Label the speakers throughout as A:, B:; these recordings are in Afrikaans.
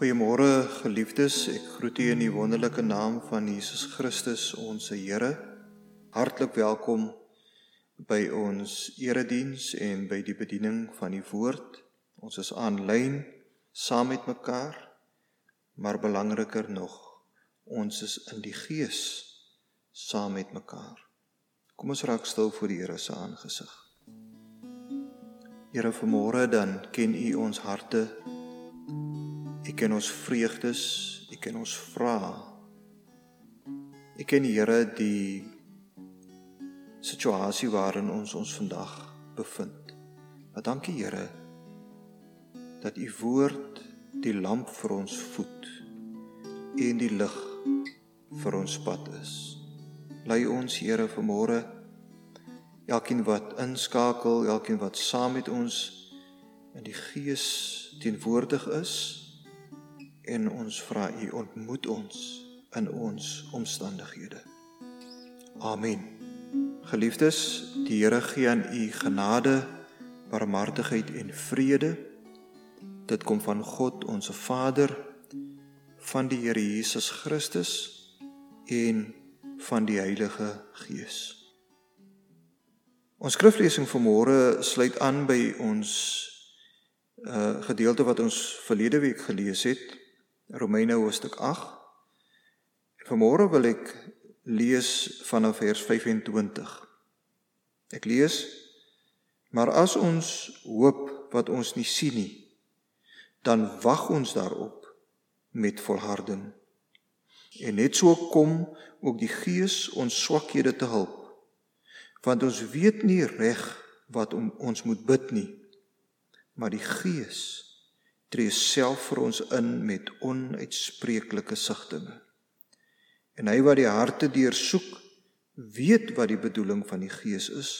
A: Goeiemôre geliefdes, ek groet u in die wonderlike naam van Jesus Christus, ons Here. Hartlik welkom by ons erediens en by die bediening van die woord. Ons is aanlyn saam met mekaar, maar belangriker nog, ons is in die gees saam met mekaar. Kom ons raak stil voor die Here se aangesig. Here, vanmôre dan ken u ons harte U ken ons vreugdes, U ken ons vrae. U ken Here die situasie waarin ons ons vandag bevind. Maar dankie Here dat U woord die lamp vir ons voet en die lig vir ons pad is. Lei ons Here vanmôre elkeen wat inskakel, elkeen wat saam met ons in die gees teenwoordig is en ons vra u ontmoet ons in ons omstandighede. Amen. Geliefdes, die Here gee aan u genade, barmhartigheid en vrede. Dit kom van God, ons Vader, van die Here Jesus Christus en van die Heilige Gees. Ons skriflesing vanmôre sluit aan by ons uh gedeelte wat ons verlede week gelees het Romeine hoofstuk 8. Vanmôre wil ek lees vanaf vers 25. Ek lees: Maar as ons hoop wat ons nie sien nie, dan wag ons daarop met volharding. En net so kom ook die Gees ons swakhede te help. Want ons weet nie reg wat om ons moet bid nie, maar die Gees tree self vir ons in met onuitspreeklike sigtinge. En hy wat die harte deursoek, weet wat die bedoeling van die Gees is,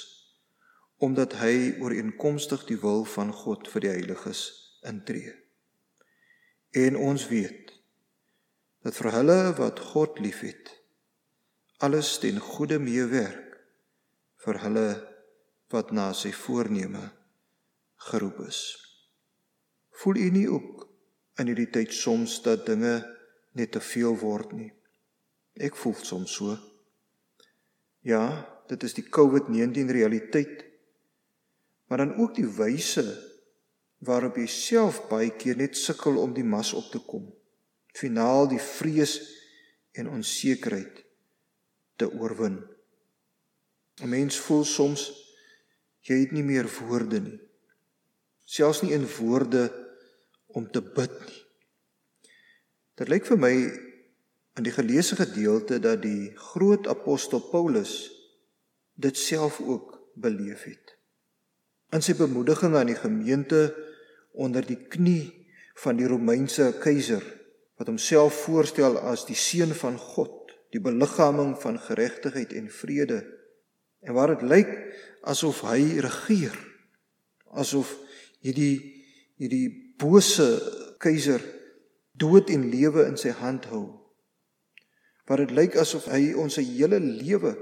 A: omdat hy ooreenkomstig die wil van God vir die heiliges intree. En ons weet dat vir hulle wat God liefhet, alles ten goeie meewerk vir hulle wat na sy voorneme geroep is. Voel u nie ook in hierdie tyd soms dat dinge net te veel word nie? Ek voel soms so. Ja, dit is die COVID-19 realiteit. Maar dan ook die wyse waarop jy self baie keer net sukkel om die mas op te kom. Finaal die vrees en onsekerheid te oorwin. 'n Mens voel soms jy het nie meer woorde nie. Selfs nie in woorde om te bid nie. Dit lyk vir my in die geleesde gedeelte dat die groot apostel Paulus dit self ook beleef het. In sy bemoediging aan die gemeente onder die knie van die Romeinse keiser wat homself voorstel as die seun van God, die beliggaaming van geregtigheid en vrede en waar dit lyk asof hy regeer, asof hierdie hierdie bose keiser dood en lewe in sy hand hou. Wat dit lyk asof hy ons hele lewe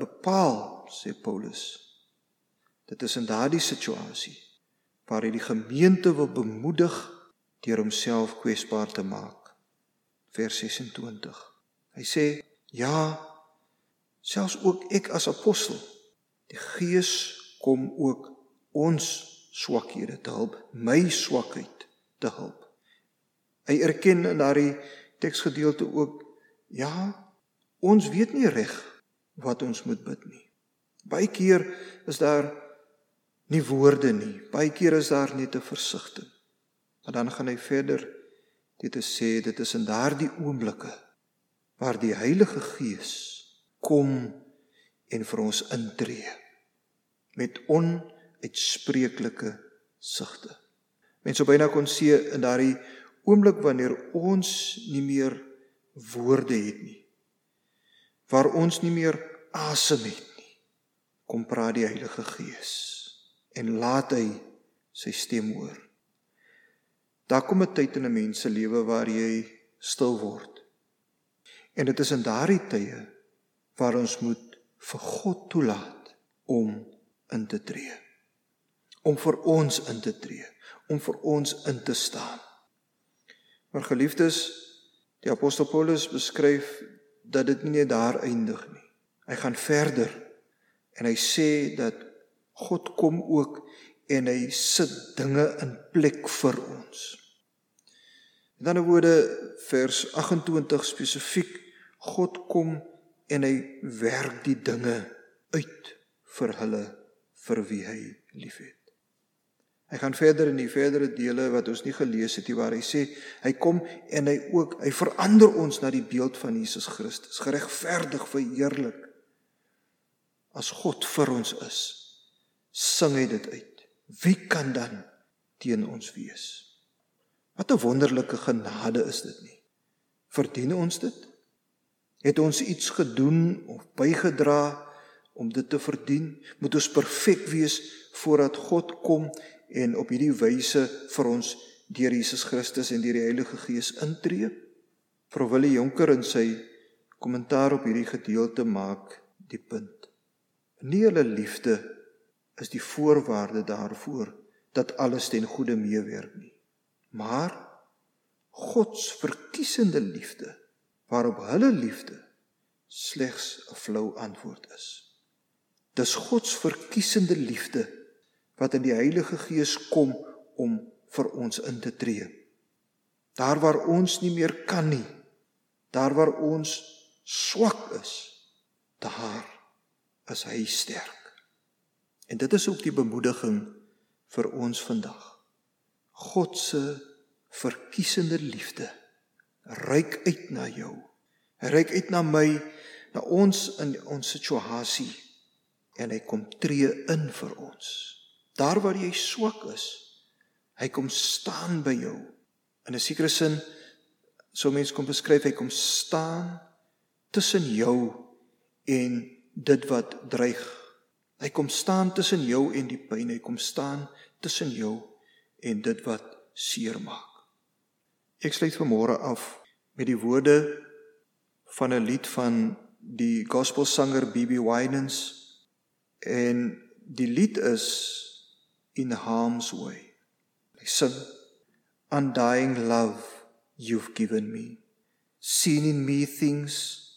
A: bepaal, sê Paulus. Dit is in daardie situasie waar hy die gemeente wil bemoedig deur homself kwesbaar te maak. Vers 26. Hy sê: "Ja, selfs ook ek as apostel, die Gees kom ook ons swakhede te help, my swakheid te help. Hy erken in daardie teksgedeelte ook ja, ons weet nie reg wat ons moet bid nie. Baie keer is daar nie woorde nie. Baie keer is daar net 'n versigtiging. Maar dan gaan hy verder dit te sê dit is in daardie oomblikke waar die Heilige Gees kom en vir ons intree met on uitspreeklike sigte. Mense sou byna kon sê in daardie oomblik wanneer ons nie meer woorde het nie. Waar ons nie meer asem het nie. Kom praat die Heilige Gees en laat hy sy stem hoor. Daar kom 'n tyd in 'n mens se lewe waar jy stil word. En dit is in daardie tye waar ons moet vir God toelaat om in te tree om vir ons in te tree, om vir ons in te staan. Maar geliefdes, die apostel Paulus beskryf dat dit nie net daar eindig nie. Hy gaan verder en hy sê dat God kom ook en hy sit dinge in plek vir ons. In ander woorde vers 28 spesifiek God kom en hy werk die dinge uit vir hulle vir wie hy liefhet. Hy gaan verder in die verdere dele wat ons nie gelees het nie waar hy sê hy kom en hy ook hy verander ons na die beeld van Jesus Christus, geregverdig, verheerlik. As God vir ons is, sing hy dit uit. Wie kan dan teen ons wees? Wat 'n wonderlike genade is dit nie? Verdien ons dit? Het ons iets gedoen of bygedra om dit te verdien? Moet ons perfek wees voordat God kom en op hierdie wyse vir ons deur Jesus Christus en deur die Heilige Gees intree. Prof Willie Jonker in sy kommentaar op hierdie gedeelte maak die punt. Nie hulle liefde is die voorwaarde daarvoor dat alles ten goeie meewerk nie. Maar God se verkiesende liefde waarop hulle liefde slegs 'n flou antwoord is. Dis God se verkiesende liefde wat in die Heilige Gees kom om vir ons in te tree. Daar waar ons nie meer kan nie, daar waar ons swak is, daar is hy sterk. En dit is ook die bemoediging vir ons vandag. God se verkiesende liefde reik uit na jou. Hy reik uit na my, na ons in ons situasie en hy kom tree in vir ons. Daar waar jy swak is, hy kom staan by jou. In 'n sekere sin sou mens kon beskryf hy kom staan tussen jou en dit wat dreig. Hy kom staan tussen jou en die pyn. Hy kom staan tussen jou en dit wat seermaak. Ek sluit vanmôre af met die woorde van 'n lied van die gospelsanger BB Winans en die lied is in harm's way. Listen, undying love you've given me, seen in me things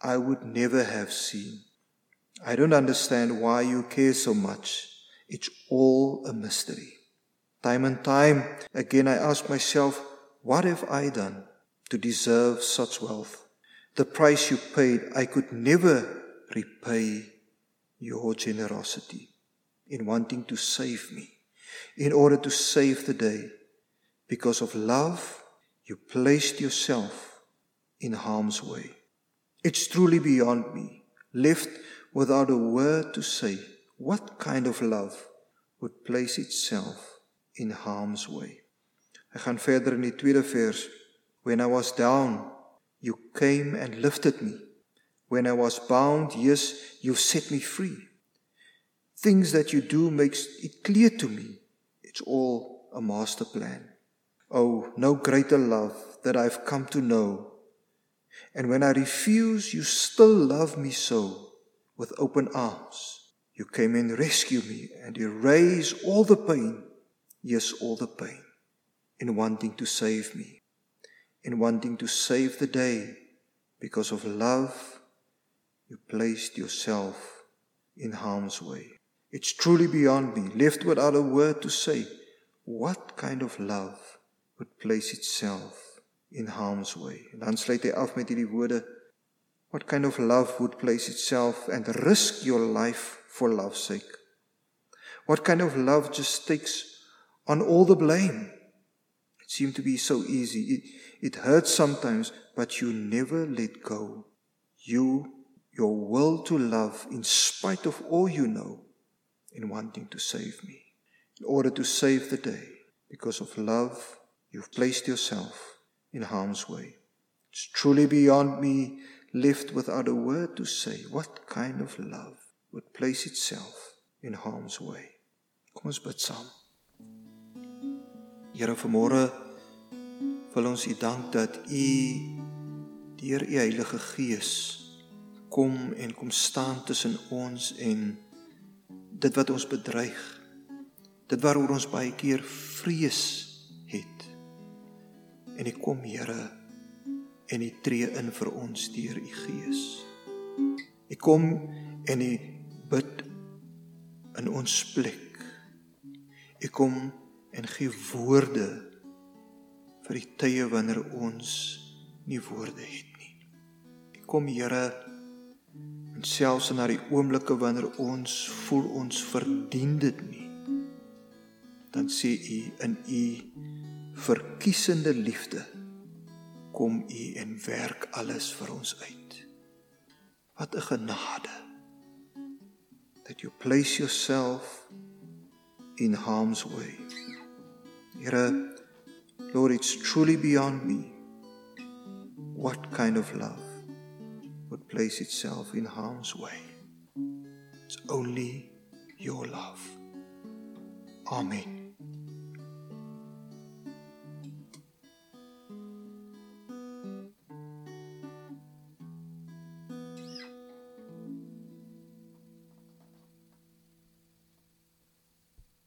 A: I would never have seen. I don't understand why you care so much. It's all a mystery. Time and time again, I ask myself, what have I done to deserve such wealth? The price you paid, I could never repay your generosity in wanting to save me, in order to save the day. Because of love, you placed yourself in harm's way. It's truly beyond me, left without a word to say, what kind of love would place itself in harm's way. Ek gaan verder in die tweede vers. When I was down, you came and lifted me. When I was bound, yes, you set me free things that you do makes it clear to me it's all a master plan. Oh, no greater love that I've come to know. And when I refuse, you still love me so with open arms. You came and rescued me and erase all the pain, yes, all the pain, in wanting to save me, in wanting to save the day. Because of love, you placed yourself in harm's way. It's truly beyond me, left without a word to say. What kind of love would place itself in harm's way? Hy af met hierdie woorde: What kind of love would place itself and risk your life for love's sake? What kind of love just takes on all the blame? It seemed to be so easy. It, it hurts sometimes, but you never let go. You, your will to love in spite of all you know in wanting to save me. In order to save the day, because of love, you've placed yourself in harm's way. It's truly beyond me, left without a word to say. What kind of love would place itself in harm's way? Kom ons bid saam. Here vanmôre wil ons U dank dat U deur U Heilige Gees kom en kom staan tussen ons en dit wat ons bedreig dit waaroor ons baie keer vrees het En U kom, Here, en U tree in vir ons deur U Gees. U kom en U bid in ons plek. U kom en gee woorde vir die tye wanneer ons nie woorde het nie. U kom, Here, selfs na die oomblikke wanneer ons voel ons verdien dit nie dan sê u in u verkiesende liefde kom u en werk alles vir ons uit. Wat 'n genade. That you place yourself in harm's way. Here Lord it's truly beyond me what kind of love would place itself in harm's way. It's only your love. Amen.